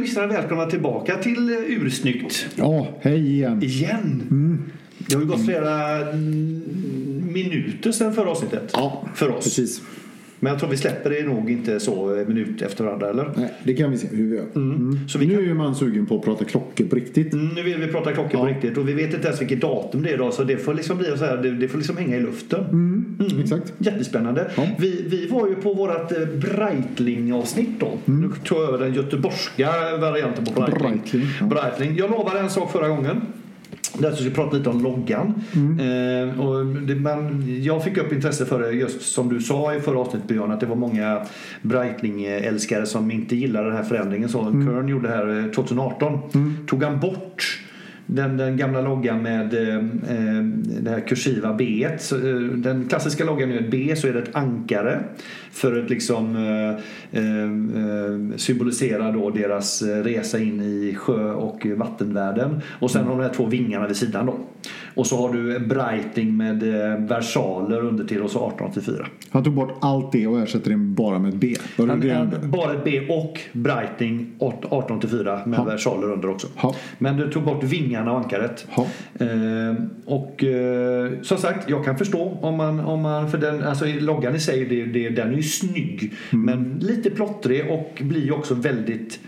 lyssnarna välkomna tillbaka till eh, Ursnyggt. Ja, hej igen. Igen. Mm. Det har ju gått flera mm, minuter sedan förra avsnittet. Ja, för oss. Precis. Men jag tror vi släpper det nog inte så eh, minut efter varandra, eller? Nej, det kan vi se hur vi gör. Mm. Så vi nu kan- är man sugen på att prata klockor på riktigt. Mm, Nu vill vi prata klockor på Ja. riktigt och vi vet inte ens vilket datum det är idag så det får liksom bli så här, det, det får liksom hänga i luften. Mm. Exakt. Jättespännande. Ja. Vi, vi var ju på vårt eh, Breitling-avsnitt då. Nu tog jag över den göteborgska varianten på Breitling. Breitling, ja. Breitling. Jag lovade en sak förra gången. Där ska vi prata lite om loggan. Eh, och det, man, jag fick upp intresse för det just som du sa i förra avsnittet Björn att det var många Breitling-älskare som inte gillade den här förändringen. Så Kern gjorde det här eh, 2018. Tog han bort den, den gamla loggan med eh, eh, det här kursiva B. Så, eh, Den klassiska loggan är ett B så är det ett ankare för att liksom eh, eh, eh symbolisera då deras eh, resa in i sjö och vattenvärlden. Och sen har de här två vingarna vid sidan då. Och så har du Breitling med eh, versaler under till och så 1884. Han tog bort allt det och ersätter det bara med ett B. Han, det bara ett B och Breitling 1884 med Ja. versaler under också. Ja. Men du tog bort vingarna och ankaret. Eh, och eh, som sagt, jag kan förstå om man, om man för den, alltså loggan i sig, det, det, den är ju snygg. Mm. Men lite plottrig och blir också väldigt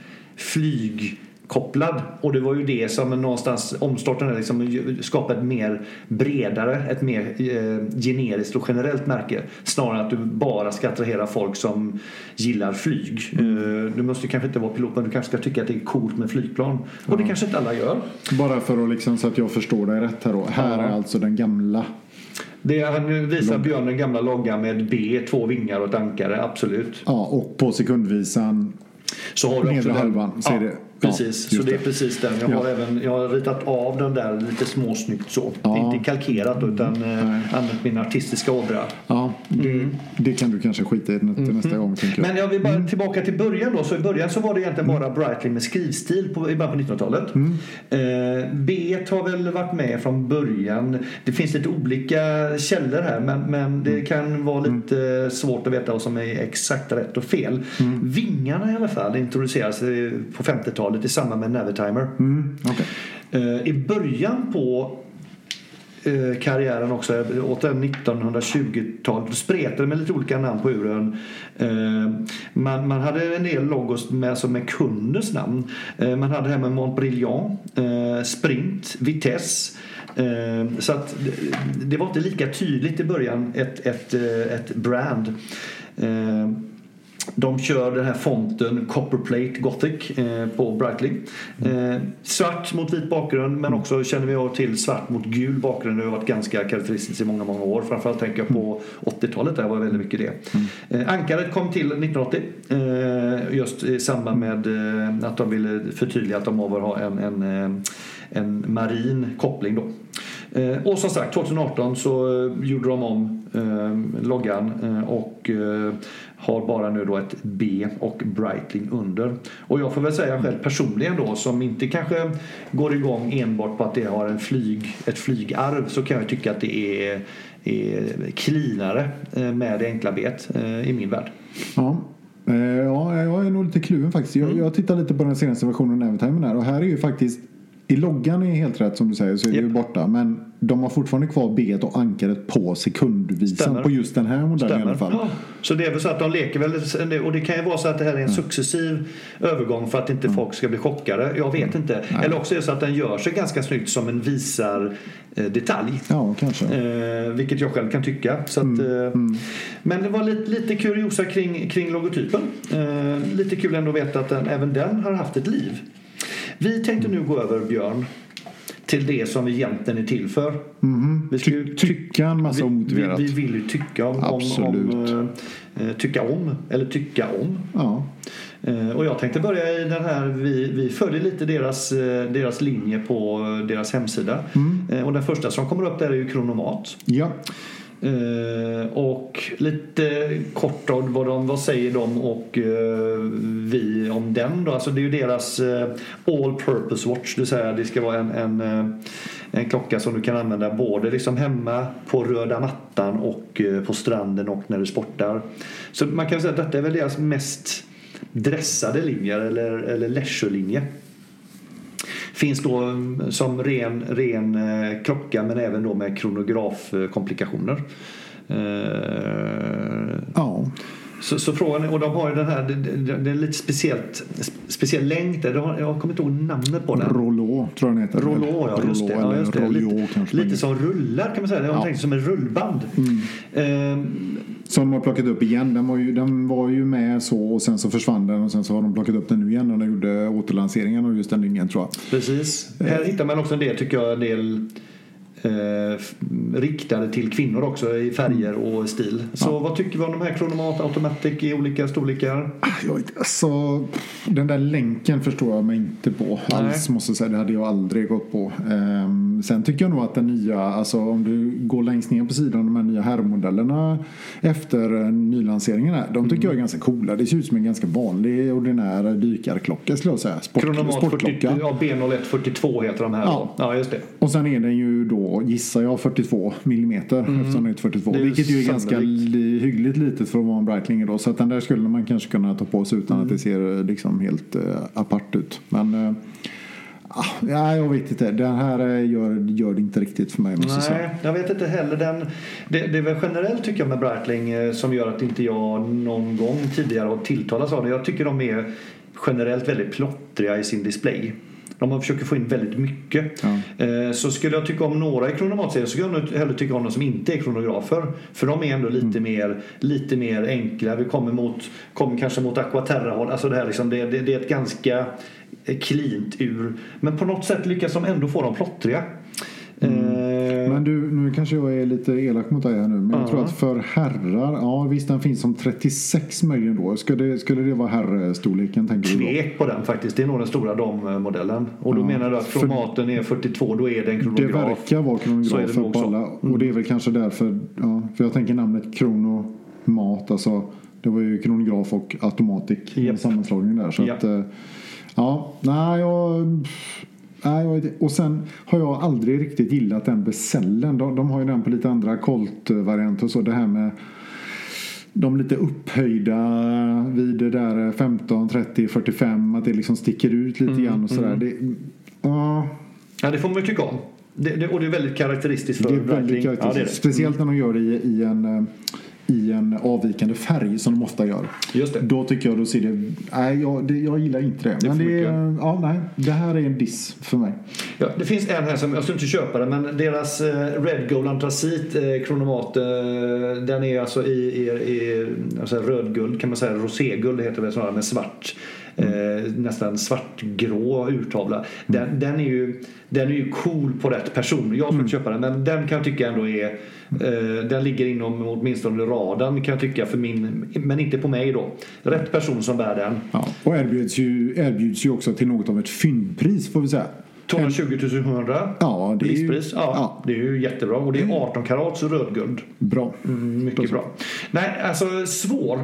flygkopplad. Och det var ju det som någonstans omstarten är liksom skapa ett mer bredare, ett mer eh, generiskt och generellt märke. Snarare än att du bara ska attrahera folk som gillar flyg. Eh, du måste kanske inte vara pilot men du kanske ska tycka att det är coolt med flygplan. Och det kanske inte alla gör. Bara för att liksom så att jag förstår dig rätt här då. Här är alltså den gamla. Det är, nu visar Björn den gamla loggan med B, två vingar och ett ankare, absolut. Ja, och på sekundvisan. Så har du Nedre halvan, så ja, är det- Precis, ja, så det är precis den. Jag Ja. har, även, jag har ritat av den där lite småsnyggt så. Ja. Mm. Inte kalkerat utan eh, Nej. använt min artistiska ådra. Ja, det, det kan du kanske skita i till nästa gång tänker jag. Men jag vill bara tillbaka till början då. Så i början så var det egentligen bara Breitling med skrivstil på, i början på 1900-talet. Eh, B har väl varit med från början. Det finns lite olika källor här men, men det kan vara lite svårt att veta vad som är exakt rätt och fel. Vingarna i alla fall introducerades eh, på 50-talet i samband med Navitimer. Mm, okej. Eh, I början på eh, karriären också, åt den 1920-talet, då spretade med lite olika namn på uren. Eh, man, man hade en del logos med, alltså med kunders namn. Eh, man hade det här med Montbrilliant, eh, Sprint, Vitesse. Eh, så att det, var inte lika tydligt i början ett, ett, eh, ett brand. De kör den här fonten Copperplate Gothic eh, på Breitling. Eh, svart mot vit bakgrund men också känner vi till svart mot gul bakgrund. Det har varit ganska karaktäristiskt i många, många år. Framförallt tänker jag på 80-talet där var väldigt mycket det. Eh, ankaret kom till 1980 eh, just i samband med eh, att de ville förtydliga att de behöver ha en, en, eh, en marin koppling då. Och som sagt 2018 så gjorde de om loggan och har bara nu då ett B och Breitling under. Och jag får väl säga själv personligen då som inte kanske går igång enbart på att det har en flyg, ett flygarv så kan jag tycka att det är, är cleanare eh, med det enkla bet eh, i min värld. Ja. Eh, ja, jag är nog lite kluven faktiskt. Jag, jag tittar lite på den senaste versionen av Navitimer här och här är ju faktiskt i loggan är helt rätt som du säger så är det ju borta. Men de har fortfarande kvar B och ankaret på sekundvisan Stämmer. på just den här modellen i alla fall. Ja. Så det är väl så att de leker väl och det kan ju vara så att det här är en Mm. successiv övergång för att inte folk ska bli chockade. Jag vet inte. Eller också är det så att den gör sig ganska snyggt som en visar eh, detalj. Ja, kanske. Eh, vilket jag själv kan tycka. Så att, Mm. eh, Men det var lite, lite kuriosa kring, kring logotypen. Eh, lite kul ändå att veta att den, även den har haft ett liv. Vi tänkte nu gå över, Björn, till det som vi egentligen är till för. Mhm. Vi ska ju Ty- tycka en massa omotiverat. vi, vi vill ju tycka om, om, Absolut. om eh, eh, tycka om eller tycka om. Ja. Eh, och jag tänkte börja i den här, vi, vi följer lite deras, eh, deras linje på deras hemsida. Mm. Eh, och den första som kommer upp där är ju Kronomat. ja. Eh, och lite kort om vad, de, vad säger de och eh, vi om den då. Alltså det är ju deras eh, all purpose watch. Det vill säga det ska vara en, en, eh, en klocka som du kan använda både liksom hemma på röda mattan och eh, på stranden och när du sportar. Så man kan säga att detta är väl deras mest dressade linjer eller, eller leisurelinje. Finns då mm, som ren, ren eh, klocka men även då med kronografkomplikationer. Eh, Ja. så, så frågan och de har ju den här, det, det, är lite speciellt, speciell länk där. Har- Jag kommer inte ihåg namnet på den. Rollo tror jag den heter. Rollo, ja just det. Ja, just det. Lite, lite som rullar kan man säga. Jag har Ja. tänkt som en rullband. Ehm, som de har plockat upp igen. Den var, ju, den var ju med så och sen så försvann den och sen så har de plockat upp den nu igen och de gjorde återlanseringen av just den linjen tror jag. precis. Här hittar man också en del, tycker jag, en del eh, riktade till kvinnor också i färger och stil. Så vad tycker vi om de här Chronomat Automatic i olika storlekar? Jag vet, alltså, den där länken förstår jag mig inte på Nej. alls måste jag säga. Det hade jag aldrig gått på. Ehm, sen tycker jag nog att den nya, alltså om du går längst ner på sidan, de här nya herrmodellerna efter eh, nylanseringen här. De tycker jag är ganska coola. Det ser ut som en ganska vanlig ordinär dykarklocka skulle jag säga. Sport, Chronomat 40, sportklocka. ja, B0142 heter de här. Ja. Ja. ja, just det. Och sen är den ju då, gissar jag, 42 millimeter eftersom den är 42. Mm. Det är ju vilket ju är ganska li, hyggligt litet för att vara en Breitling då. Så att den där skulle man kanske kunna ta på sig utan Mm. att det ser eh, liksom helt uh, apart ut. Men uh, ja, jag vet inte. Den här eh, gör, gör det inte riktigt för mig måste jag säga. Nej, jag vet inte heller. Den, det, det är väl generellt tycker jag med Breitling eh, som gör att inte jag någon gång tidigare har tilltalats av det. Jag tycker de är generellt väldigt plottriga i sin display. De har försöker få in väldigt mycket. Ja. Eh, Så skulle jag tycka om några i kronomatserien så skulle jag nog hellre tycka om de som inte är kronografer. För de är ändå lite, Mm. mer, lite mer enkla. Vi kommer, mot, kommer kanske mot Aquaterra-håll. Alltså det, här liksom, det, det, det är ett ganska cleant ur. Men på något sätt lyckas de ändå få dem plottriga. Eh, Men du, nu kanske jag är lite elak mot dig här nu. Men jag Ja. tror att för herrar, ja visst den finns som 36 möjligen då. Skulle det, skulle det vara herrstorleken tänker du då? Tvek på den faktiskt. Det är nog den stora dam-modellen. Och då Ja, menar du att för- kromaten är 42, då är det en Det kronograf. verkar vara det kronografer nog på alla. Och det är väl kanske därför, ja, för jag tänker namnet kronomat, alltså det var ju kronograf och automatic Japp. sammanslagning där. Så Ja. att, eh, ja, nej jag... Nej, och sen har jag aldrig riktigt gillat den besällen. De, de har ju den på lite andra Colt-varianter och så. Det här med de lite upphöjda vid det där 15, 30, 45. Att det liksom sticker ut lite grann och sådär. Det, ja, Ja, det får man ju tycka om. Det, det, och det är väldigt karaktäristiskt för det är väldigt Breitling. Ja, det är karaktäristiskt. det. Speciellt när de gör det i, i, en, eh, i en avvikande färg som de ofta gör. Just det. Då tycker jag då ser det... Nej, jag, det, jag gillar inte det. Det Men det, är- ja, nej, det här är en diss för mig. Ja, det finns en här som, jag ska inte köpa den, men deras eh, Red Gold Antracit eh, kronomat, eh, den är alltså i, i, i alltså rödguld kan man säga, roséguld heter det snarare, med svart. Eh, nästan svartgrå urtavla. Den, den, är ju, den är ju cool på rätt person. Jag skulle inte köpa den men den kan jag tycka ändå är eh, Den ligger inom åtminstone radarn kan jag tycka för min Men inte på mig då. Rätt person som bär den. Ja, och erbjuds ju, erbjuds ju också till något av ett fyndpris får vi säga. 220 100 Ja, det är ju-. Ja, ja. Mm. Det är ju jättebra och det är 18 karats rödguld. Bra. Mm, mycket bra. Nej, alltså svår.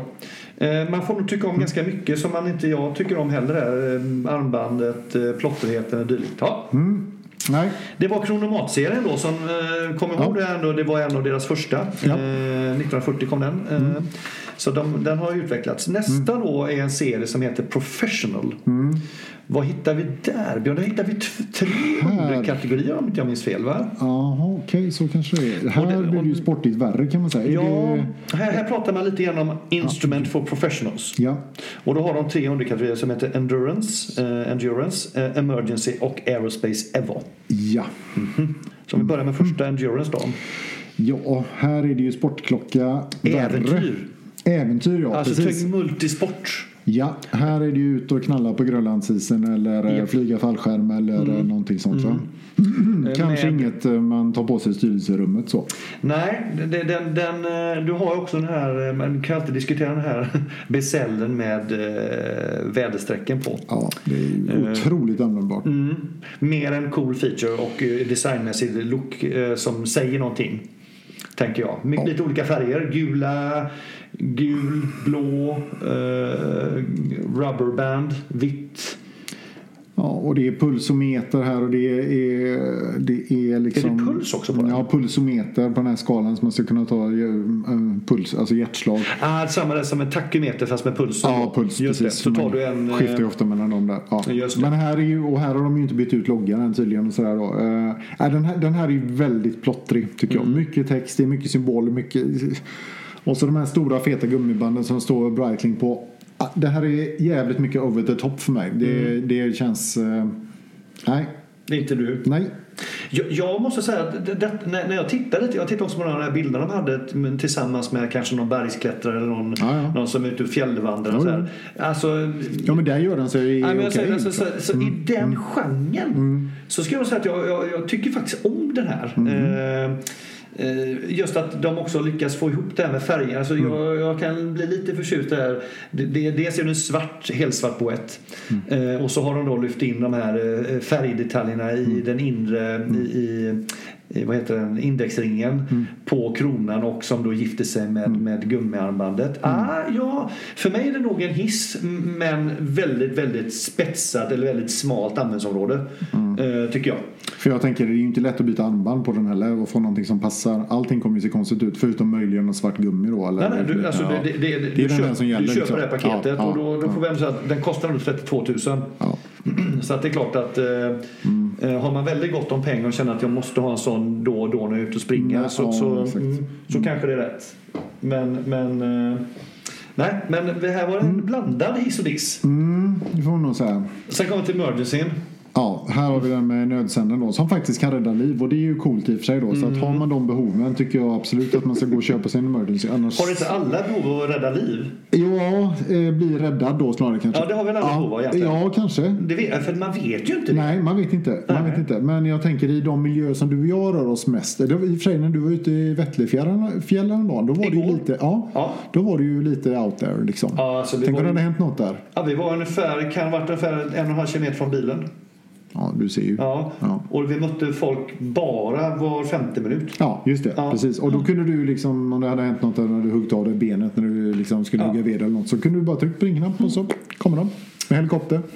Eh, Man får nog tycka om ganska mycket som man inte jag tycker om heller. Eh, Armbandet, eh, plottrigheten och dylikt. Ja. Mm. Nej, Det var Kronomat-serien då som kom ihåg Ja. det. Det var en av deras första. Ja. Eh, 1940 kom den. Eh, Så de, den har utvecklats. Nästa då är en serie som heter Professional. Vad hittar vi där Björn? Där hittar vi tre underkategorier om inte jag minns fel va? jaha, okej så kanske det är. Här Och det- blir det ju sportigt värre kan man säga. Ja, Det, här, här pratar man lite grann om Instrument for Professionals. ja. Och då har de tre underkategorier som heter Endurance, eh, Endurance eh, Emergency och Aerospace Evo. ja. Så om vi börjar med första Endurance då. Ja, här är det ju sportklocka. värre. Äventyr. Äventyr, ja. Alltså precis. multisport. Ja, här är det ju ut och knalla på Grönlandsisen eller eh, Ja. Mm. flyga fallskärm eller mm. någonting sånt. Va? Kanske Med- inget eh, man tar på sig i styrelserummet så. Nej, den, den, eh, du har ju också den här, eh, man kan alltid diskutera den här besällen med eh, väderstrecken på. Ja, det är ju otroligt användbart. Mm. Mer en cool feature och eh, designmässig look eh, som säger någonting. Tänker jag. My- Ja. Lite olika färger. Gula, gul, blå, eh, rubberband, vitt. Ja, och det är pulsometer här och det är, det är liksom... Är det puls också på den? Ja, pulsometer på den här skalan som man ska kunna ta eh, puls, alltså hjärtslag. Ah, samma där som en tachometer fast med puls. Ja, puls, Just precis. Det. Så tar du en... eh, Skiftar ju ofta mellan dem där. Ja. Men här är ju, och här har de ju inte bytt ut loggan än tydligen och sådär då. Uh, den, här, den här är ju väldigt plottrig tycker Mm. jag. Mycket text, det är mycket symboler, mycket... Och så de här stora feta gummibanden som står Breitling på. Ah, Det här är jävligt mycket over the top för mig. Det, Mm. det känns... eh, nej, Det är inte du. nej. Jag, jag måste säga att det, det, när, jag tittade, jag tittade också på de här bilderna de hade tillsammans med kanske någon bergsklättrare eller någon, Ja, ja. någon som är ute och fjällvandrar. Ja, och så ja. här. Alltså, Ja men där gör den sig okej. jag säger, alltså, liksom. så, så I den genren så ska jag säga att jag, jag, jag tycker faktiskt om den här. Eh, eh, Just att de också lyckas få ihop det här med färger. Alltså jag, jag kan bli lite förtjust där. Det, dels är det en svart, helsvart boett. Eh, och så har de då lyft in de här eh, färgdetaljerna i den inre i, i vad heter den, indexringen på kronan och som då gifter sig med, med gummiarmbandet. Ah, ja, för mig är det nog en hiss men väldigt, väldigt spetsat eller väldigt smalt användningsområde. Eh, tycker jag. För jag tänker det är ju inte lätt att byta armband på den heller och få någonting som passar. Allting kommer ju se konstigt ut förutom möjligen svart gummi då. Eller, Nej, nej, du, alltså, Ja. det, det, det, Det är du, den köper, som gäller, du köper liksom. det här paketet Ja, och då, då får vi ändå säga att den kostar ändå 32 000. Ja. Så att det är klart att eh, Mm. eh, har man väldigt gott om pengar och känner att jag måste ha en sån då och då när jag är ute och springer Ja, så, ja, så, mm, så kanske det är rätt. Men, men eh, nej, men det här var en blandad hiss och diss. Mm, det får man nog säga. Sen kommer vi till emergencyn. Ja, här har vi den med nödsändaren då som faktiskt kan rädda liv och det är ju coolt i och för sig då. Så att har man de behoven tycker jag absolut att man ska gå och köpa sig en emergency. Annars... Har inte alla behov av att rädda liv? Ja, eh, bli räddad då snarare kanske. Ja, det har väl alla behov av egentligen. Ja, kanske. Det vet, för man vet ju inte det. Nej, man vet inte. Man Nej. vet inte. Men jag tänker i de miljöer som du och jag rör oss mest. Det var, I och för sig när du var ute i Vättlefjällen fjällen då, då var det ju Igår. lite, ja, Ja. då var det ju lite out there liksom. Ja, alltså, Tänk om det hade hänt något där. Ja, vi var ungefär, kan ha varit ungefär en och en halv kilometer från bilen. Ja, du ser ju. Ja. Ja. Och vi mötte folk bara var femte minut. Ja, just det. Ja. Precis. Och då kunde du liksom, om det hade hänt något när du huggit av dig benet när du liksom skulle Ja. hugga ved eller något så kunde du bara trycka på ringknapp och så kommer de med helikopter.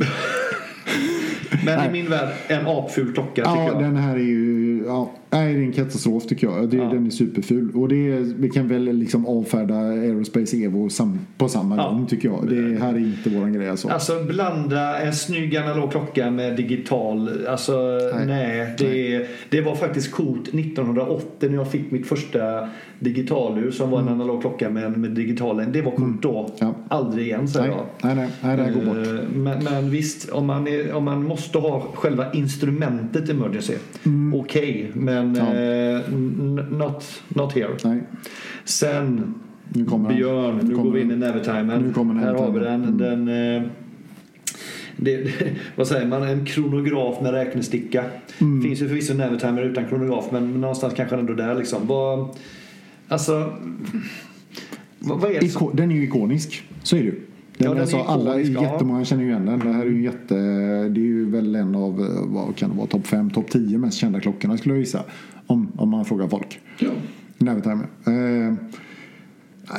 Men Nej. i min värld, en apful klocka tycker Ja, jag. den här är ju ja, nej, det är en katastrof tycker jag. Det, Ja. Den är superful. Och det är, vi kan väl liksom avfärda Aerospace Evo sam, på samma Ja. gång tycker jag. Det här är inte våran grej alltså. Alltså blanda en snygg analog klocka med digital. Alltså nej. Nej. det, det var faktiskt coolt 1980 när jag fick mitt första digitalur som var en analog klocka med, med digital. Det var coolt då. Mm. Ja. Aldrig igen säger nej, jag. nej, nej, nej, det här går bort. Eh, Men, men visst, om man, är, om man måste ha själva instrumentet emergency. Okej, men Mm. Ja. eh, not, not here. Nej. Sen Nu kommer. Björn, nu, Nu kommer går vi in i kommer Här har vi Navitimern. den. den eh, det, vad säger man? En kronograf med räknesticka. Mm. Finns ju förvisso en Navitimer utan kronograf men någonstans kanske ändå där liksom. Vad, alltså, vad, vad är det som... Den är ju ikonisk. Så är det ju. Den, Ja, den alltså, alla, ikonisk, ja. jättemånga känner ju igen den. Det här är ju jätte, det är ju väl en av, vad kan det vara, topp 5, topp 10 mest kända klockorna skulle jag gissa. Om, om man frågar folk. Ja. Navitimer. Eh,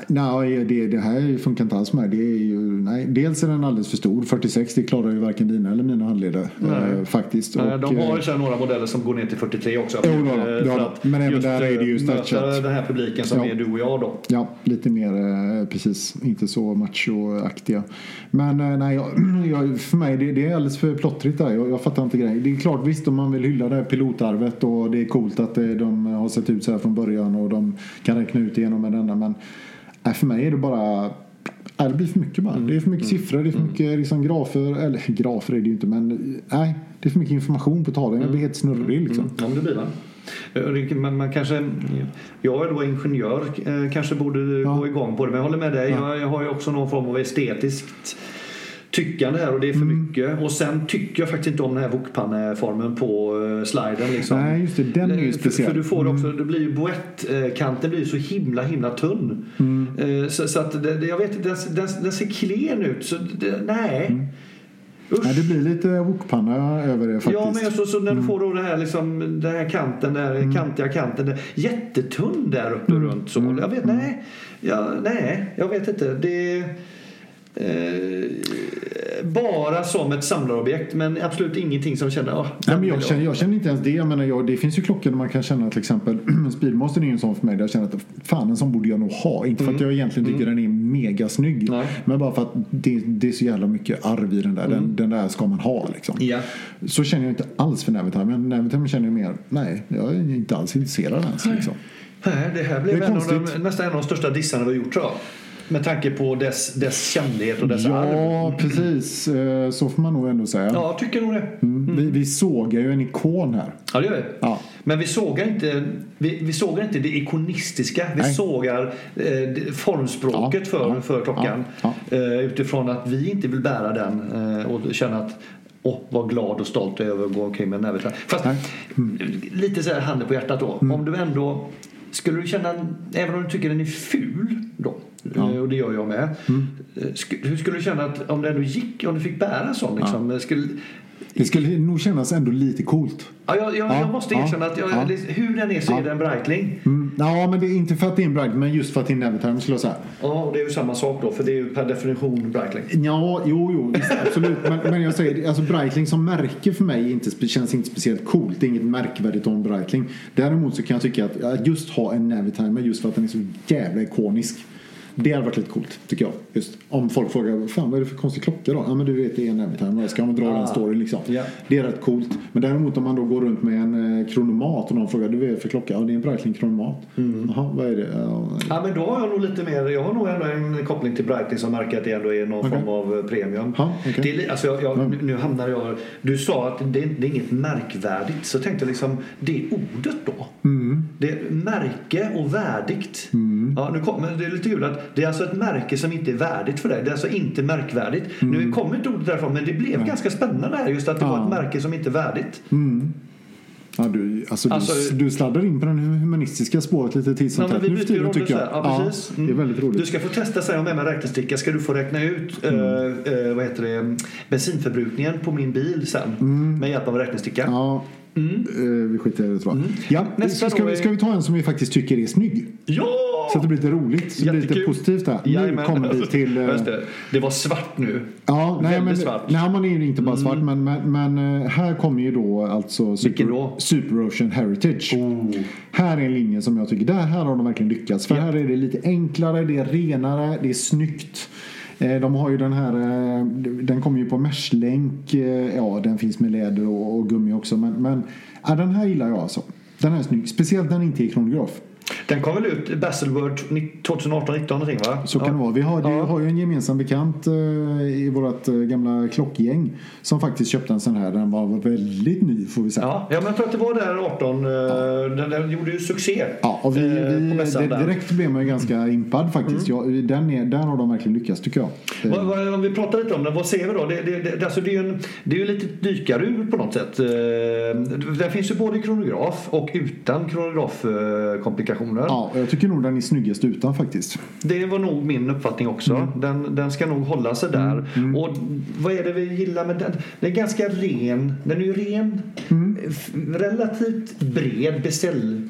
nej, det, det här funkar inte alls med. Det är ju, nej, dels är den alldeles för stor. 46 det klarar ju varken dina eller mina handleder. Eh, faktiskt. Nej, de har eh, ju här några modeller som går ner till 43 också. Jo, då, Eh, för då. att Men även där är det ju eh, stretchat. den här publiken som Ja. är du och jag då. Ja, lite mer eh, precis. Inte så machoaktiga. Men eh, nej, jag, jag, för mig det, det är alldeles för plottrigt där. Jag, jag fattar inte grejen. Det är klart visst om man vill hylla det här pilotarvet och det är coolt att eh, de har sett ut så här från början och de kan räkna ut igenom med denna. Men nej, för mig är det bara Nej, det blir för mycket bara. Det är för mycket siffror, det är för mycket liksom, grafer. Eller grafer är det ju inte men nej, det är för mycket information på tavlan. Jag blir helt snurrig liksom. Ja, men det blir man. Eh, det- Man, man kanske, jag är då ingenjör, eh, kanske borde Ja. gå igång på det. Men jag håller med dig. Ja. Jag, jag har ju också någon form av estetiskt tyckande här och det är för Mm. mycket. Och sen tycker jag faktiskt inte om den här wokpanneformen på uh, sliden. Liksom. Nej, just det. Den är ju För, speciell. för du får Mm. också, det blir ju boettkanten blir ju så himla himla tunn. Mm. Eh, Så, så att det, jag vet inte, den, den, den ser klen ut. Så det, nej. Mm. Usch. Nej, det blir lite wokpanna över det faktiskt. Ja, men så, så när Mm. du får då det här, liksom, den här kanten, den här kantiga kanten. Den, jättetunn där uppe Mm. runt så. Jag vet, nej, ja, nej, jag vet inte. Det, eh, bara som ett samlarobjekt men absolut ingenting som känner... Oh, Nej, men jag, känner, jag känner inte ens det. Jag menar, jag, det finns ju klockor där man kan känna till exempel Speedmaster är ju en sån för mig där jag känner att fan en sån borde jag nog ha. Inte för att jag egentligen tycker den är megasnygg. Nej. Men bara för att det, det är så jävla mycket arv i den där. Den, den där ska man ha liksom. Ja. Så känner jag inte alls för Navitime. Men Navitime känner jag mer, nej jag är inte alls intresserad ens. Liksom. Nej, det här blev Det en av de, nästan en av de största dissarna vi har gjort tror jag. Med tanke på dess, dess kändlighet och dess arv. Ja, precis. Eh, Så får man nog ändå säga. Ja, tycker nog det. Mm. Vi, vi sågar ju en ikon här. Ja, det gör vi. Ja. Men vi sågar inte, vi, vi sågar inte det ikonistiska. Vi Nej. sågar eh, formspråket Ja, för, ja, för klockan. ja, Eh, utifrån att vi inte vill bära den eh, och känna att Åh, vad glad och stolt jag är över att gå omkring med en näve. Fast Nej. lite så här handen på hjärtat då. Mm. Om du ändå skulle du känna, även om du tycker den är ful då, Ja. Mm. eh, och det gör jag med. eh, sk- Hur skulle du känna att om det ändå gick, om du fick bära en sån liksom, skulle, Det skulle nog kännas ändå lite coolt. Ja, jag, jag, Ja, jag måste ja, erkänna att jag, ja. hur den är så Ja. är det en Breitling. Mm. Ja, men det är inte för att det är en bragd, men just för att det är Navitime skulle jag säga. Ja, och det är ju samma sak då, för det är ju per definition Breitling. Ja, jo, jo, visst, absolut. Men, men jag säger, alltså Breitling som märke för mig inte, känns inte speciellt coolt. Det är inget märkvärdigt om Breitling. Däremot så kan jag tycka att ja, just ha en Navitimer just för att den är så jävla ikonisk. Det hade varit lite coolt, tycker jag. Just om folk frågar, fan vad är det för konstig klocka då? Ja men du vet det är en Navitimer, ska man dra Ah. den storyn liksom. Ja. Det är rätt coolt. Men däremot om man då går runt med en eh, kronomat och någon frågar, du det för klocka? Ja det är en Breitling kronomat. Mm. Jaha, vad är det? Ja, Ja, men då har jag nog lite mer, jag har nog ändå en koppling till Breitling som märker att det ändå är någon Okej. form av eh, premium. Ja, okej. det är, alltså jag, jag, nu- Nu hamnar jag, du sa att det, det är inget märkvärdigt, så tänkte jag liksom, det ordet då. Mm. Det är märke och värdigt. Ja, nu kommer, det är lite kul att det är alltså ett märke som inte är värdigt för dig. Det är alltså inte märkvärdigt. Nu kommer inte ordet därifrån men det blev ganska spännande här just att det var Mm. Ja. ett märke som inte är värdigt. Ja, du, alltså, Alltså- du, du sladdar in på det humanistiska spåret lite titt som tätt nu för tiden tycker jag. Ja, precis. det är väldigt Du roligt. ska få testa säga med mig räknesticka ska du få räkna ut Mm. eh, eh, vad heter det, bensinförbrukningen på min bil sen med hjälp av räknesticka. Mm. Ja, eh, vi skiter i det tror jag. Ja, Mm. Nästa ska, vi, ska vi ta en som vi faktiskt tycker är snygg? Ja! Så att det blir lite roligt, så det blir lite positivt där. Nu Jajamän. kommer vi till... eh, det. det var svart nu. Ja, nej, Väldigt men, svart. Mm. nej, man är ju inte bara svart, men, men, men eh, här kommer ju då alltså Super, då? Super Ocean Heritage. Oh. Här är en linje som jag tycker, där här har de verkligen lyckats. För Ja. här är det lite enklare, det är renare, det är snyggt. Eh, de har ju den här, eh, den kommer ju på meshlänk, eh, ja den finns med läder och, och gummi också. Men, men ja, den här gillar jag alltså. Den här är snygg, speciellt när den inte är kronograf. Den kom väl ut Baselworld 2018-19 någonting va? Så kan det vara. Vi har, Ja. har ju en gemensam bekant eh, i vårt eh, gamla klockgäng som faktiskt köpte en sån här. Den var väldigt ny får vi säga. Ja, ja men jag tror att det var där 18. eh, Den, den gjorde ju succé. Ja, och vi, eh, vi. Mm. direkt blev man ju ganska impad faktiskt. Ja, den är, där har de verkligen lyckats tycker jag. Vad, vad, om vi pratar lite om den, vad ser vi då? Det, det, det, alltså det, är ju en, det är ju lite dykarur på något sätt. Eh, Den finns ju både i kronograf och utan kronografkomplikationer. Ja, och jag tycker nog den är snyggast utan faktiskt. Det var nog min uppfattning också. Mm. Den, den ska nog hålla sig där. Och vad är det vi gillar med den? Den är ganska ren. Den är ju ren. Mm. Relativt bred beställring.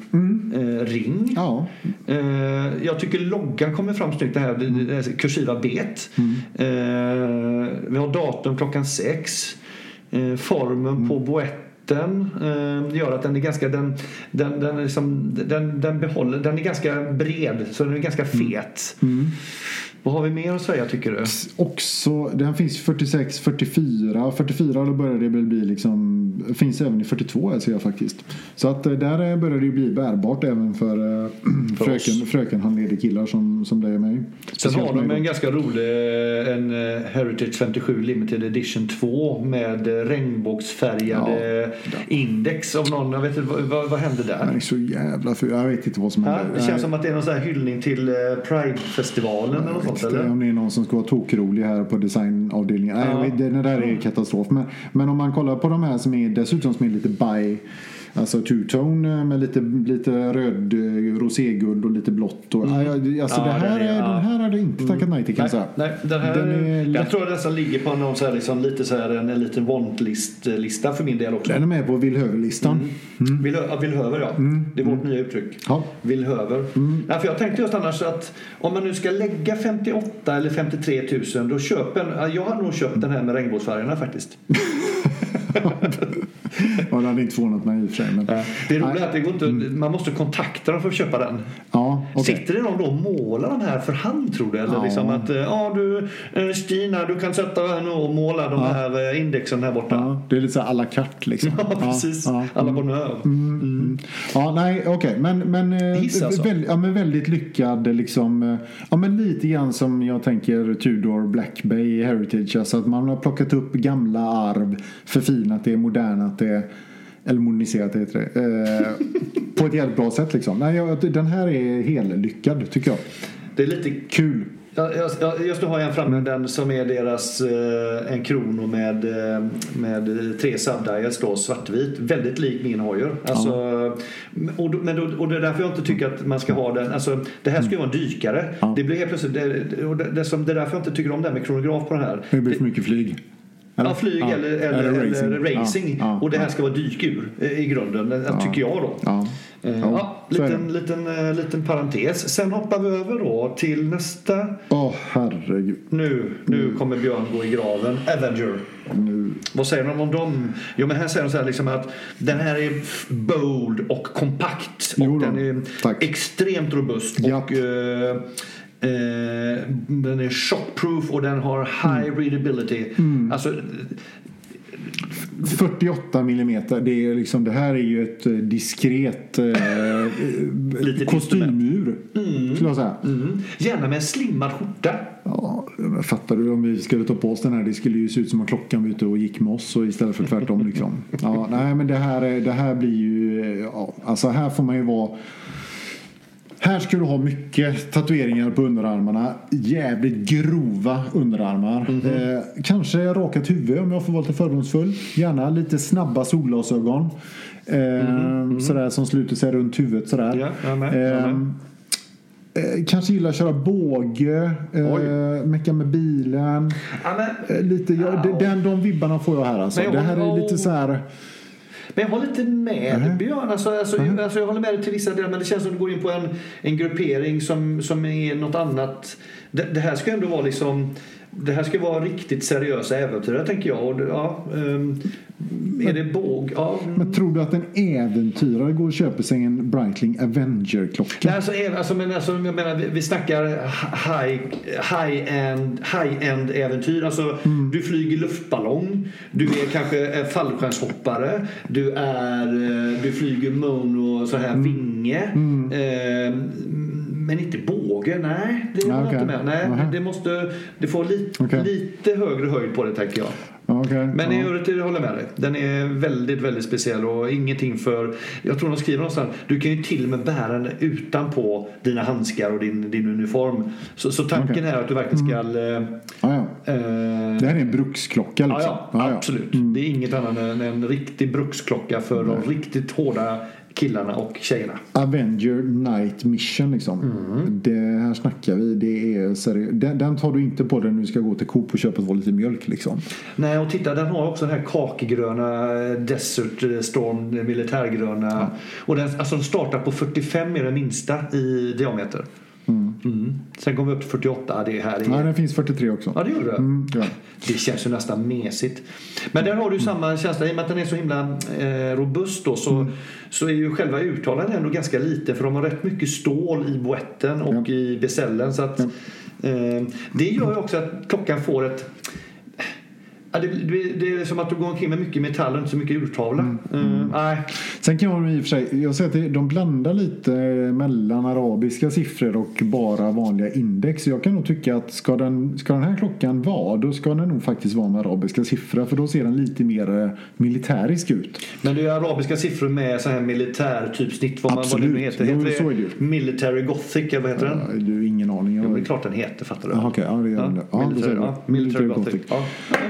Eh, Ja, Eh, jag tycker loggan kommer fram snyggt. Det här, det, här kursiva bet. Eh, vi har datum klockan sex. Eh, formen på den eh, gör att den är ganska den, den, den, är liksom, den, den, behåller, den är ganska bred så den är ganska fet. Mm. mm. Vad har vi mer att säga tycker du? också, den finns 46, 44. 44 då börjar det väl bli liksom, finns även i 42 här ser jag faktiskt. Så att eh, där eh, börjar det ju bli bärbart även för, eh, För fröken, oss. fröken handleder-killar som, som dig och mig. Sen har de en ganska rolig en Heritage 57 Limited Edition 2 med regnbågsfärgade index av någon. Jag vet inte, vad, vad, hände där? Den är så jävla ful. Jag vet inte vad som Ja, händer. det känns som att det är någon sån här hyllning till Pride-festivalen eller något inte eller? om det är någon som ska vara tokrolig här på design. avdelningar. Nej, Ja. jag vet, den där är katastrof. Men, men om man kollar på de här som är dessutom som är lite by Alltså two-tone med lite, lite röd eh, roséguld och lite blått. Och, ja, alltså Ja, det här, den är- ja. den här hade inte tackat nej till kan jag säga. nej, den här, Den är jag tror den nästan ligger på någon så här, liksom, lite så här, en, en liten want-lista för min del också. Den är med på villhöver-listan. Vill, ja, villhöver ja. Det är vårt nya uttryck. Mm. Ja. Villhöver. Nej, för jag tänkte just annars att om man nu ska lägga 58 eller 53 000 då köp en, ja, jag hade nog köpt den här med regnbågsfärgerna faktiskt. Ja, det hade inte förvånat mig i och för sig. Men, Det roliga är att det går inte, man måste kontakta dem för att köpa den. ja, okej. Sitter det någon då och målar de här för hand tror du? Eller Ja. liksom att eh, ja du eh, Stina du kan sätta nu och måla de här eh, indexen här borta. Ja, det är lite så här à la carte liksom. Ja, precis. Ja, ja. Alla bonheur. Mm. Ja, nej, okej. Men, men, eh, alltså. väl, ja, men väldigt lyckad liksom. eh, Ja, men lite grann som jag tänker Tudor Black Bay Heritage. Alltså att man har plockat upp gamla arv, förfinat det, modernat det. Eller moderniserat det heter det. Eh, på ett jävligt bra sätt liksom. Nej, jag, den här är hellyckad tycker jag. Det är lite Kul. Ja, Just nu har jag en framme, den som är deras eh, en krono med, eh, med tre subdials då, svartvit. Väldigt lik min Hoyer. Alltså, och, då- men och det är därför jag inte tycker att man ska ha den. Alltså, det här ska ju vara en dykare. Ja. Det blir helt plötsligt, det, och det, det, som, det är därför jag inte tycker om det här med kronograf på den här. Det blir för mycket flyg. Ja, flyg Ja. eller, eller, eller racing. Ja, ja, och det här ska vara dykur eh, i grunden, eh, tycker jag då. Ja. Eh, Ja, liten, liten, liten parentes. Sen hoppar vi över då till nästa. Åh, herregud. Nu, nu kommer Björn gå i graven. Avenger. Nu. Vad säger de om dem? Jo, men här säger de så här liksom att den här är bold och kompakt. Och den är tack. extremt robust. Japp. Och, eh, eh, den är shockproof och den har high Mm. readability. Alltså, 48 millimeter. Det, är liksom, det här är ju ett eh, diskret eh, Litet kostymur. Skulle jag säga. mm, gärna med en slimmad skjorta. Ja, fattar du om vi skulle ta på oss den här. Det skulle ju se ut som att klockan var ute och gick med oss och istället för tvärtom. Liksom. Ja, nej, men det här, är- det här blir ju... eh, Ja, alltså här får man ju vara... Här ska du ha mycket tatueringar på underarmarna. Jävligt grova underarmar. Eh, kanske rakat huvud om jag får vara lite fördomsfull. Gärna lite snabba solglasögon. Eh, Sådär som sluter sig runt huvudet sådär. Ja, jag med, jag med. Ehm, Eh, kanske gillar att köra båge, eh, mecka med bilen. Eh, lite, ja, Ja. de, den, de vibbarna får jag här alltså. Jag det här är lite så här. Men jag håller lite med Nej. Björn. Alltså, alltså, alltså, jag håller med dig till vissa delar men det känns som att du går in på en, en gruppering som, som är något annat. Det, det här ska ändå vara liksom det här ska vara riktigt seriösa äventyrare tänker jag. Och, ja, ehm, är det båg? Ja. Men tror du att en äventyrare går och köper sig en Breitling Avenger-klocka? Nej, alltså, alltså, men, alltså, jag menar, vi, vi snackar high, high-end high äventyr. Alltså, Du flyger luftballong, du är kanske fallskärmshoppare, du, är, eh, du flyger mono så här vinge. Eh, men inte båge, nej. Det Ja, jag okej. inte med. Nej, det måste det får lite, Okej. lite högre höjd på det tänker jag. Ja, okej. Men i ja. övrigt jag håller med dig. Den är väldigt, väldigt speciell och ingenting för... Jag tror de skriver någonstans, du kan ju till och med bära den utanpå dina handskar och din, din uniform. Så, så tanken Okej. är att du verkligen ska... eh, Ja, ja. eh, Det här är en bruksklocka Ja, liksom. ja, absolut. Det är inget annat än en riktig bruksklocka för de riktigt hårda killarna och tjejerna. Avenger Night Mission liksom. Mm. Det här snackar vi. Det är seriöst. Den, den tar du inte på dig när du ska gå till Coop och köpa två liter mjölk liksom. Nej, och titta, den har också den här kakgröna eh, Desert Storm eh, militärgröna. Och den, alltså den startar på 45 är den minsta i diameter. Mm. Sen kommer vi upp till 48. Det här är... Nej, den finns 43 också. Ja, det gör det. Mm, ja. Det känns ju nästan mesigt. Men där har du samma känsla. I och med att den är så himla eh, robust då, så, så är ju själva uttalandet ändå ganska lite. För de har rätt mycket stål i boetten och Ja. i besällen. Så att, eh, det gör ju också att klockan får ett... Ja, det, det, det är som att du går omkring med mycket metall och inte så mycket urtavla. Eh, nej. Sen kan man i och för sig, jag ser att det- de blandar lite mellan arabiska siffror och bara vanliga index. Jag kan nog tycka att ska den, ska den här klockan vara, då ska den nog faktiskt vara med arabiska siffror. För då ser den lite mer eh, militärisk ut. Men det är arabiska siffror med så här militär typ snitt. Vad, det nu heter. Jo, heter är det ju. Military Gothic eller vad heter den? Ja, du har ingen aning. Jag, Jo, är klart den heter, fattar du? Ja, okej, ja, det den det. Ja, säger military, du. ja, military Military Gothic. Gothic.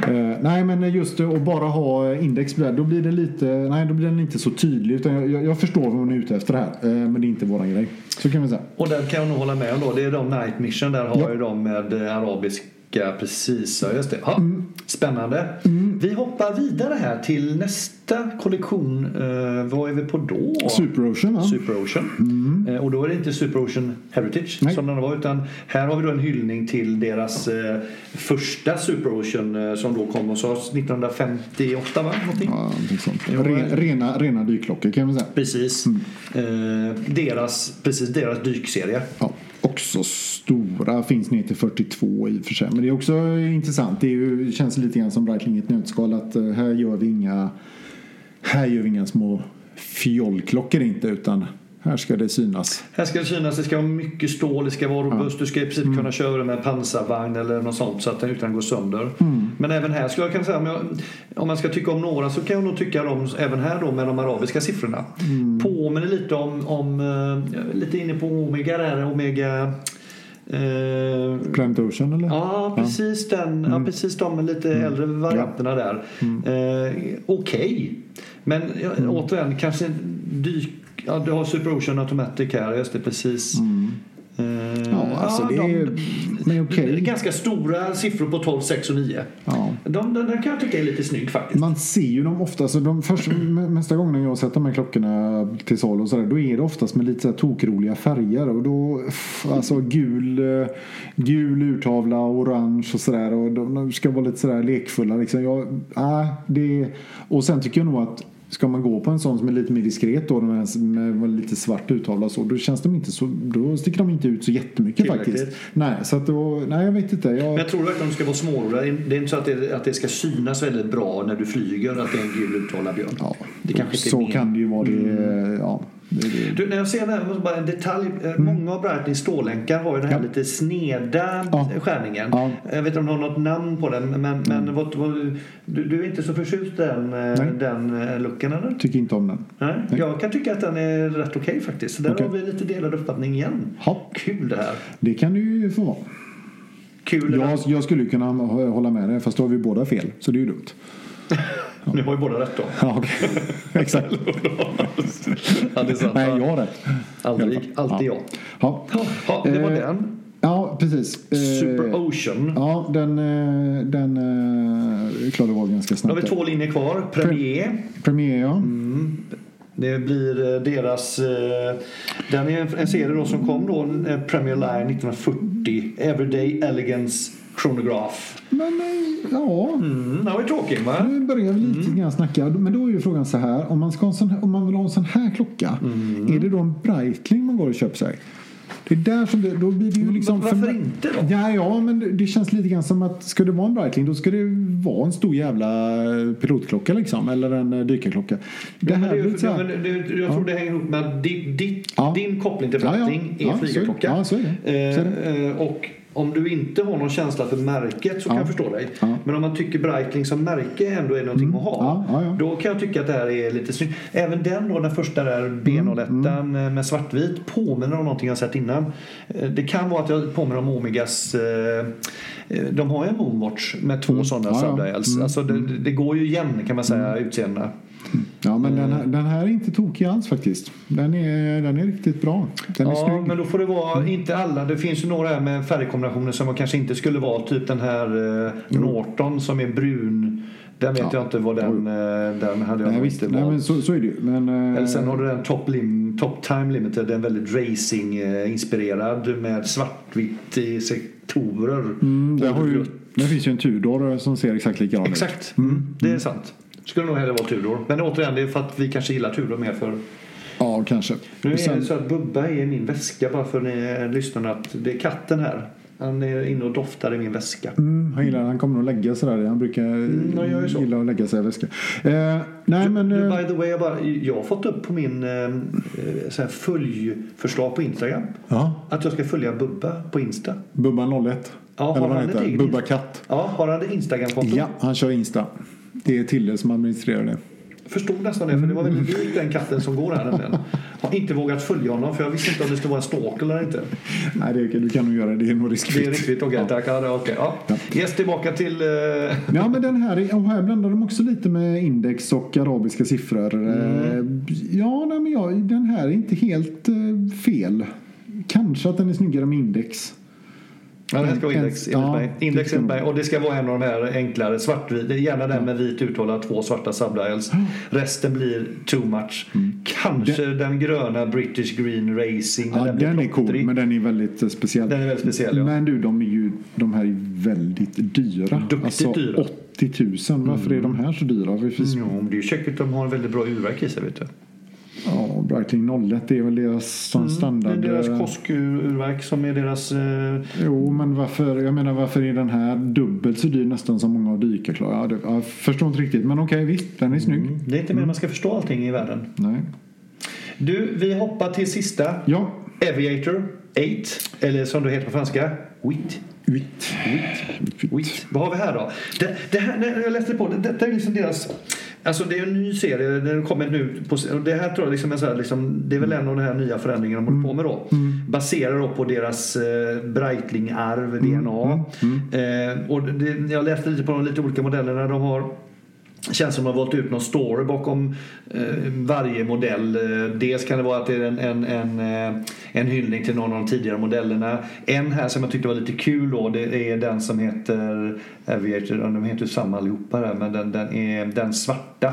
Ja. Eh, nej men just det, att bara ha index där, då blir det lite, nej då blir den inte så tydlig. Utan jag, jag, förstår vad hon är ute efter här. Eh, men det är inte våran grej. Så kan vi säga. Och den kan jag nog hålla med om då. Det är de Night Mission. Där har Ja. ju de med eh, arabiska precis. Ja, just det. Ha, Mm. Spännande. Vi hoppar vidare här till nästa kollektion. Eh, vad är vi på då? Super Ocean va? Super Ocean. Eh, och då är det inte Super Ocean Heritage Nej. som den var utan här har vi då en hyllning till deras eh, första Super Ocean eh, som då kom hos oss 1958 va? Någonting? Ja, Ren, eh. rena, rena dykklockor kan vi säga. Precis. Eh, deras, precis deras dykserie. Ja, också stora, finns ner till 42 i och för sig. Men det är också intressant. Det är ju, det känns lite grann som Breitling i ett nötskal att eh, här gör vi inga här gör vi inga små fjollklockor inte utan här ska det synas. Här ska det synas, det ska vara mycket stål, det ska vara robust. Du ska i princip kunna köra med pansarvagn eller något sånt så att den utan att gå sönder. Men även här skulle jag kunna säga, om, jag, om man ska tycka om några så kan jag nog tycka om, även här då med de arabiska siffrorna. Påminner lite om, om eh, lite inne på Omega där, Omega eh, Planet Ocean eller? Ja, precis den. Ja, precis de lite äldre varianterna där. Eh, Okej. Men ja, återigen, kanske dyk... Ja, du har Super Ocean Automatic här. Just det, precis. Eh, Ja, alltså det är... Men okej. Ganska stora siffror på 12, 6 och 9. Ja. De, den där kan jag tycka är lite snygg faktiskt. Man ser ju dem ofta, så de första, mesta gången jag har sett de här klockorna till salu och sådär, då är det oftast med lite så tokroliga färger och då, alltså gul, eh, gul urtavla, orange och sådär och de, de ska vara lite sådär lekfulla liksom. Jag, äh, det, och sen tycker jag nog att Ska man gå på en sån som är lite mer diskret då, med med lite svart urtavla så, då känns de inte så, då sticker de inte ut så jättemycket Tillräckligt. faktiskt. Nej, så att då, nej jag vet inte. Jag, Men jag tror verkligen att de ska vara småroliga. Det är inte så att det, att det ska synas väldigt bra när du flyger att det är en gul uttalad björn. ja, det kanske så kan det ju vara. Det, ja, det, det, Du, när jag ser det här, bara en detalj. Eh, Många av Breitling stålänkar har ju den här Mm. Ja. lite sneda Ja. skärningen. Ja. Jag vet inte om du har något namn på den, men, men vad, vad, du, du är inte så förtjust i den, eh, Nej. den eh, looken eller? Tycker inte om den. Nej. Nej. Jag kan tycka att den är rätt okej faktiskt. Så där Okej. har vi lite delad uppfattning igen. Ja. Kul det här. Det kan det ju få vara. Kul Jag, jag skulle kunna hå- hålla med dig fast då har vi båda fel. Så det är ju dumt. Nu har ju båda rätt då. Ja, okej. Exakt. ja, det är sant. Nej, jag har rätt. Aldrig, alltid jag. Ja. Ja, det var Eh, den. Ja, precis. Eh, Super Ocean. Ja, den, eh, den eh, klarade av ganska Då har snabbt. vi två linjer kvar. Premier. Premier, ja. Mm. Det blir eh, deras... eh, Den är en- serie då som kom då, eh, Premier Line 1940. Everyday Elegance Chronograph. Men eh, ja, Mm, den var ju tråkig va? nu börjar vi lite grann snacka. Men då är ju frågan så här. Om man, ska sån, om man vill ha en sån här klocka. Mm. Är det då en Breitling man går och köper sig? Det är där som det, då blir det ju liksom... Varför för- inte då? Ja, ja, men det- det känns lite grann som att ska det vara en Breitling då ska det vara en stor jävla pilotklocka liksom. Eller en eh, dykarklocka. Det Ja, men här det, blir är- så ja, här. men det, jag tror det hänger ihop med att di, di, Ja. din koppling till Ja, ja. Breitling Ja, är det. flygarklocka. Ja, så är det. Så är Eh, eh, och om du inte har någon känsla för märket så kan Ja. jag förstå dig. Ja. Men om man tycker Breitling som märke ändå är någonting att ha. Ja. Då kan jag tycka att det här är lite snyggt. Även den då, den första där B01 Mm, eh, med svartvit påminner om någonting jag sett innan. Eh, Det kan vara att jag påminner om Omegas eh, eh, de har ju en Moonwatch med två sådana Mm. Ja, ja. subdials. Alltså det, det går ju igen kan man säga utseendena. Ja, men den, Mm. här, den här är inte tokig alls faktiskt. Den är, den är riktigt bra. Den är Ja, snygg. men då får det vara, inte alla. Det finns ju några här med färgkombinationer som kanske inte skulle vara. Typ den här eh, Norton som är brun. Den vet Ja. jag inte vad den, eh, den hade jag Nej, visst, inte nej, men så, så är det ju. Men, eh, Eller sen har du den Top, Lim, Top Time Limited. Den är väldigt racing-inspirerad med svartvitt i sektorer. mm, där, har ju, där finns ju en Tudor som ser exakt likadan ut. Exakt, mm, det är sant. Skulle nog hellre vara Tudor. Men återigen, det är för att vi kanske gillar Tudor mer för Ja, kanske. Nu är sen, det så att Bubba är i min väska bara för ni lyssnarna att det är katten här. Han är inne och doftar i min väska. mm, han, gillar, han kommer nog lägga sig där. Han brukar han så. gilla att lägga sig i väska. Eh, nej, men... Du, eh, by the way, jag, bara, jag har fått upp på min eh, följförslag på Instagram ja, att jag ska följa Bubba på Insta. Bubban 01. Ja, har Eller vad han ett eget Bubba Katt. Ja, har han det Instagram-konto? Ja, han kör Insta. Det är Tille som administrerar det. Förstod nästan det, för det var väldigt likt den katten som går här nämligen. Har inte vågat följa honom för jag visste inte om det skulle vara en stalker eller inte. Nej, det, du kan nog göra det. Det är nog riskfritt. Det är riktigt okej. Tack. Ja, är okej. Ja. Yes, tillbaka till... eh, Ja, men den här, och här blandar de också lite med index och arabiska siffror. Mm. Eh, Ja, nej, men ja, den här är inte helt eh, fel. Kanske att den är snyggare med index. Ja, det här ska vara index Ja, enligt mig. Index enligt mig. Och det ska vara en av de här enklare svartvit. det är Gärna den med vit uthållare, två svarta subdials. Resten blir too much. Kanske den gröna British Green Racing. Mm. Ja, blir den är cool, men den är väldigt eh, speciell. Den är väldigt speciell, ja. Men du, de, är ju, de här är dyrt dyra. Duktigt alltså, dyra. 80 000. Varför är de här så dyra? Men det är ju käckt att de har en väldigt bra urverk i sig. Vet du. Ja, Breitling 01 det är väl deras sån standard. Det är deras eh, Kosk-urverk som är deras... Eh, Jo, men varför, jag menar, varför är den här dubbelt så dyr nästan som många av dykarklara? Ja, det- jag förstår inte riktigt, men okej visst, den är snygg. det är inte mer man ska förstå allting i världen. Nej. Du, vi hoppar till sista. Ja, Aviator 8, eller som det heter på franska, WIT. vitt. Wit. Wit. Vad har vi här då? Det, det här, när jag läste på det, detta är liksom deras... Alltså det är en ny serie, den kommer nu på, och det här tror jag liksom är så här, liksom, det är väl en av de här nya förändringarna de håller på med då. Baserar då på deras eh, Breitling-arv, DNA. Eh, och det, jag läste lite på de lite olika modellerna de har. Känns som att de har valt ut någon story bakom eh, varje modell. Eh, dels kan det vara att det är en, en, en, eh, en hyllning till någon av de tidigare modellerna. En här som jag tyckte var lite kul då, det är den som heter Aviator, de heter ju samma allihopa där, men den, den är den svarta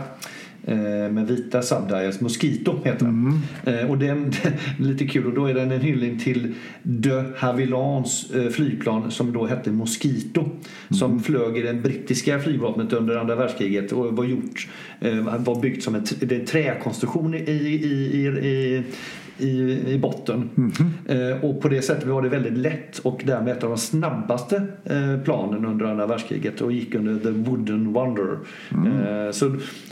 eh, Med vita subdials, Mosquito heter den. Eh, Och den, lite kul och då är den en hyllning till de Havillands eh, flygplan som då hette Mosquito. Som flög i det brittiska flygvapnet under andra världskriget och var gjort, var byggt som en, en träkonstruktion i, i, i, i, i, i botten. Eh, och på det sättet var det väldigt lätt och därmed ett av de snabbaste eh, planen under andra världskriget och gick under The Wooden Wonder. Eh, så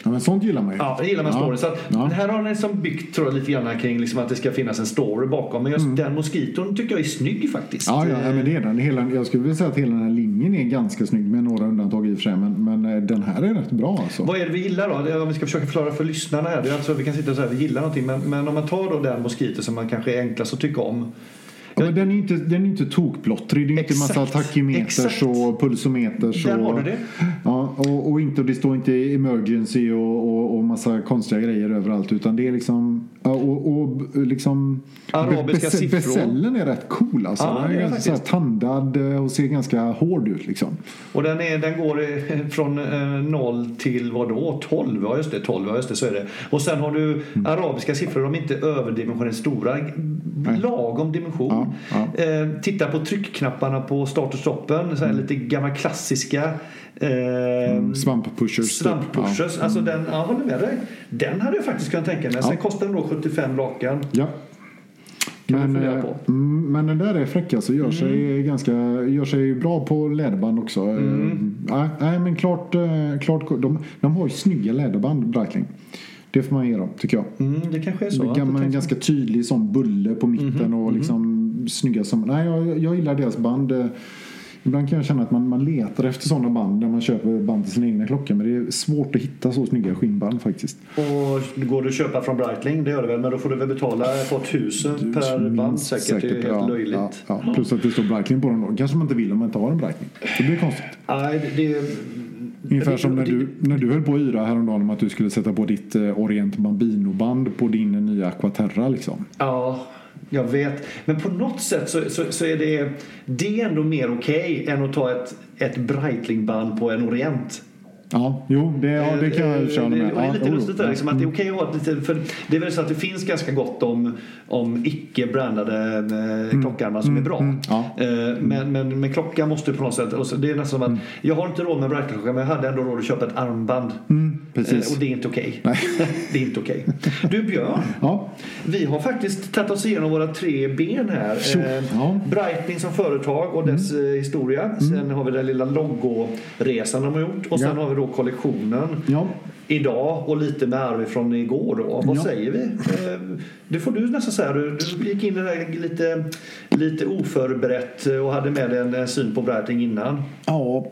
Ja, men sånt gillar man ju. Ja, gillar man Ja. story. Så att Ja. Här har den liksom byggt tror jag, lite grann kring liksom att det ska finnas en story bakom. Men just den moskiton tycker jag är snygg faktiskt. Ja, ja, men det är den. Hela, jag skulle vilja säga att hela den här linjen är ganska snygg med några undantag och för sig. Men, men eh, den här är rätt bra alltså. Vad är det vi gillar då? Om vi ska försaka förklara för lyssnarna här. Det är alltså vi kan sitta och säga att vi gillar någonting. Men, men om man tar då den moskito som man kanske är enklast att tycka om. Ja, men den är inte, den är inte tokplottrig. Det är inte massa Exakt. tachymeters Exakt. och pulsometers. Där och, har du det. Ja, och, inte, det står inte emergency och, och, och massa konstiga grejer överallt. Utan det är liksom... ja, Och, och liksom Arabiska bes- siffror. Besällen är rätt cool alltså. Ja, den är är ganska tandad eh, och ser ganska hård ut liksom. Och den, är, den går eh, från eh, 0 till vad då? 12? Ja just det, 12. Ja, just det, så är det. Och sen har du Mm. arabiska siffror. De är inte överdimensionerade stora. Lagom dimension. Ja, Eh, titta på tryckknapparna på start och stoppen. Så här lite gamla klassiska. Eh, Svamppushers. typ. Svamppushers. Ja. Alltså den, ja, håller med dig. Den hade jag faktiskt kunnat tänka mig. Sen kostar den då 75 lakan. Ja. Kan Men, eh, på. mm, men den där är fräck alltså. Gör sig, ganska, gör sig bra på läderband också. Mm. nej, men klart, eh, klart de, de har ju snygga läderband, Breitling. Det får man ge dem, tycker jag. Mm, det kanske är så. Det en ganska tydlig sån bulle på mitten och liksom snygga som... Nej, jag, jag gillar deras band. Ibland kan jag känna att man, man letar efter sådana band när man köper band till sina egna klockor. Men det är svårt att hitta så snygga skinnband faktiskt. Och går du att köpa från Breitling, det gör det väl, men då får du väl betala ett par tusen per band Minst säkert. Det är helt ja, löjligt. Ja, ja. Plus att det står Breitling på dem då. Kanske man inte vill om man inte har en Breitling. Det blir konstigt. Nej, det, Ungefär som när du, när du höll på att yra häromdagen om att du skulle sätta på ditt eh, Orient Bambino-band på din nya Aquaterra liksom. Ja, jag vet. Men på något sätt så, så, så är det, det är ändå mer okej än att ta ett, ett Breitling-band på en Orient. Ja, jo, det, ja, det kan jag köra det, med. det är lite lustigt där, liksom, att det är okej att ha ett lite, för det är väl så att det finns ganska gott om, om icke-brandade eh, klockarmar som är bra. mm, ja. Eh, men, men, men klockan måste på något sätt, och så, det är nästan som att jag har inte råd med en Breitling-klocka men jag hade ändå råd att köpa ett armband. Mm, precis. Eh, och det är inte okej. Nej. det är inte okej. Du Björn, Ja, vi har faktiskt tagit oss igenom våra tre ben här. Eh, ja. Mm. Breitling som företag och dess eh, historia. Sen har vi den lilla logoresan de har gjort. Och sen har vi då kollektionen ja. idag och lite med arv från igår då. Vad Ja. säger vi? Eh, Det får du nästan säga. Du, du gick in här lite, lite oförberett och hade med dig en, en syn på Breitling innan. Ja,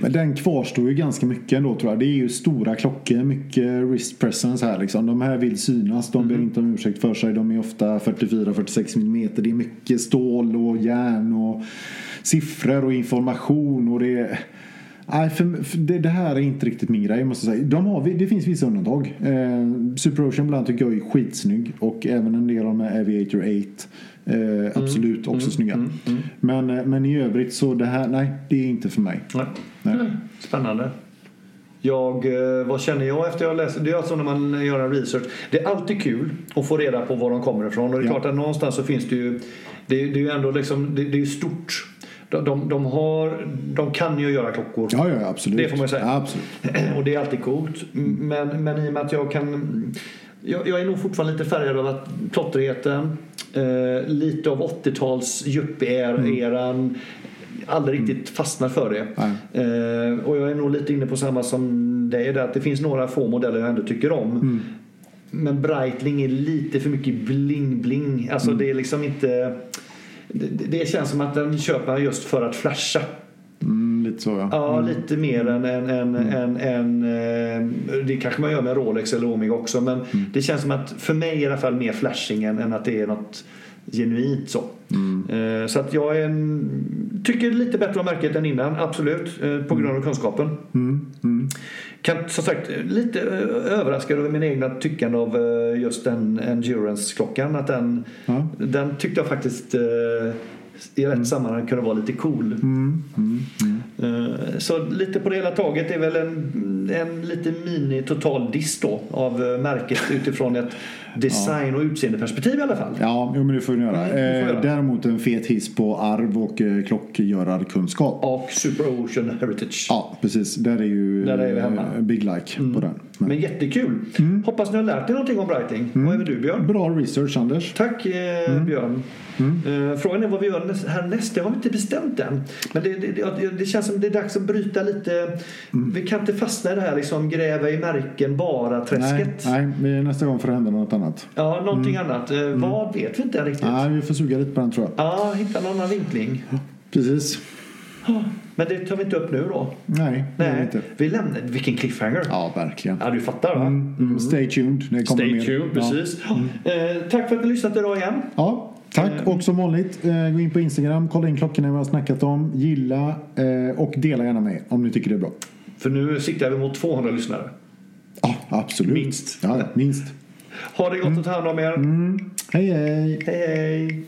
Men den kvarstår ju ganska mycket ändå tror jag. Det är ju stora klockor, mycket wrist presence här liksom. De här vill synas, de ber inte om ursäkt för sig. De är ofta 44-46 mm. Det är mycket stål och järn och siffror och information och det är... Nej, för, för det, det, här är inte riktigt min grej måste jag säga. De har, det finns vissa undantag. Eh, Super Ocean bland tycker jag är skitsnygg och även en del av de här Aviator 8. Eh, absolut också mm, snygga. mm, mm. Men, eh, men i övrigt så det här, nej det är inte för mig. Nej. Nej. Spännande. Jag, eh, vad känner jag efter jag läser? Det är alltså när man gör en research. Det är alltid kul att få reda på var de kommer ifrån. Och det är Ja. klart att någonstans så finns det ju... Det, är- ju ändå liksom, det, det är stort. De, de, har, de kan ju göra klockor. Ja, ja absolut. Det får man ju säga. Absolut. Och det är alltid coolt. Men, men i och med att jag kan... Jag, jag är nog fortfarande lite färgad av att plottrigheten, eh, lite av 80-tals yuppie-eran, aldrig riktigt fastnar för det. Eh, och jag är nog lite inne på samma som dig, där att det finns några få modeller jag ändå tycker om. Mm. Men Breitling är lite för mycket bling-bling. Alltså det är liksom inte... Det, det känns som att den köper man just för att flasha. Mm, lite så ja. Ja, lite mer än, än, än, än, än eh, Det kanske man gör med Rolex eller Omega också. Men det känns som att för mig i alla fall mer flashing än, än att det är något genuint så. Eh, Så att jag en, tycker lite bättre om märket än innan, absolut. eh, På grund av kunskapen. Mm, mm. Kan som sagt lite eh, överraskad över min egna tyckande av just den Endurance-klockan. Att den, Ja. den tyckte jag faktiskt i rätt sammanhang kunde vara lite cool. Mm, mm, mm. Så lite på det hela taget är väl en, en lite mini total diss då av märket utifrån ett design och utseendeperspektiv i alla fall. Ja, jo, men det får vi göra. Mm, Eh, göra. Däremot en fet hiss på arv och eh, klockgörarkunskap. Och Super Ocean Heritage. Ja, precis. Där är ju Där är vi hemma. eh, big like på den. Men, Men jättekul. Hoppas ni har lärt er någonting om Brighting. Vad är du Björn? Bra research Anders. Tack eh, Björn. Eh, frågan är vad vi gör näs- härnäst. Det har vi inte bestämt än. Men det, det, det, känns som det är dags att bryta lite. Vi kan inte fastna i det här liksom gräva i märken bara Nej, nej, nästa gång får det hända något annat. Ja, någonting annat. Eh, Vad vet vi inte riktigt. Nej, vi får suga lite på den tror jag. Ja, hitta någon annan vinkling. Precis. Men det tar vi inte upp nu då. Nej, Nej, inte. vi lämnar. Vilken cliffhanger. Ja, verkligen. Ja, du fattar va? Mm, stay tuned. Det kommer Stay mer. tuned, Ja. precis. Eh, tack för att ni lyssnat idag igen. Ja, tack. Eh. Och som vanligt, eh, gå in på Instagram, kolla in klockorna vi har snackat om, gilla eh, och dela gärna med om ni tycker det är bra. För nu siktar vi mot 200 lyssnare. Ja, absolut. Minst. Ja, minst. Ha det gott och ta hand om er. Mm. Hej, hej. Hej hej!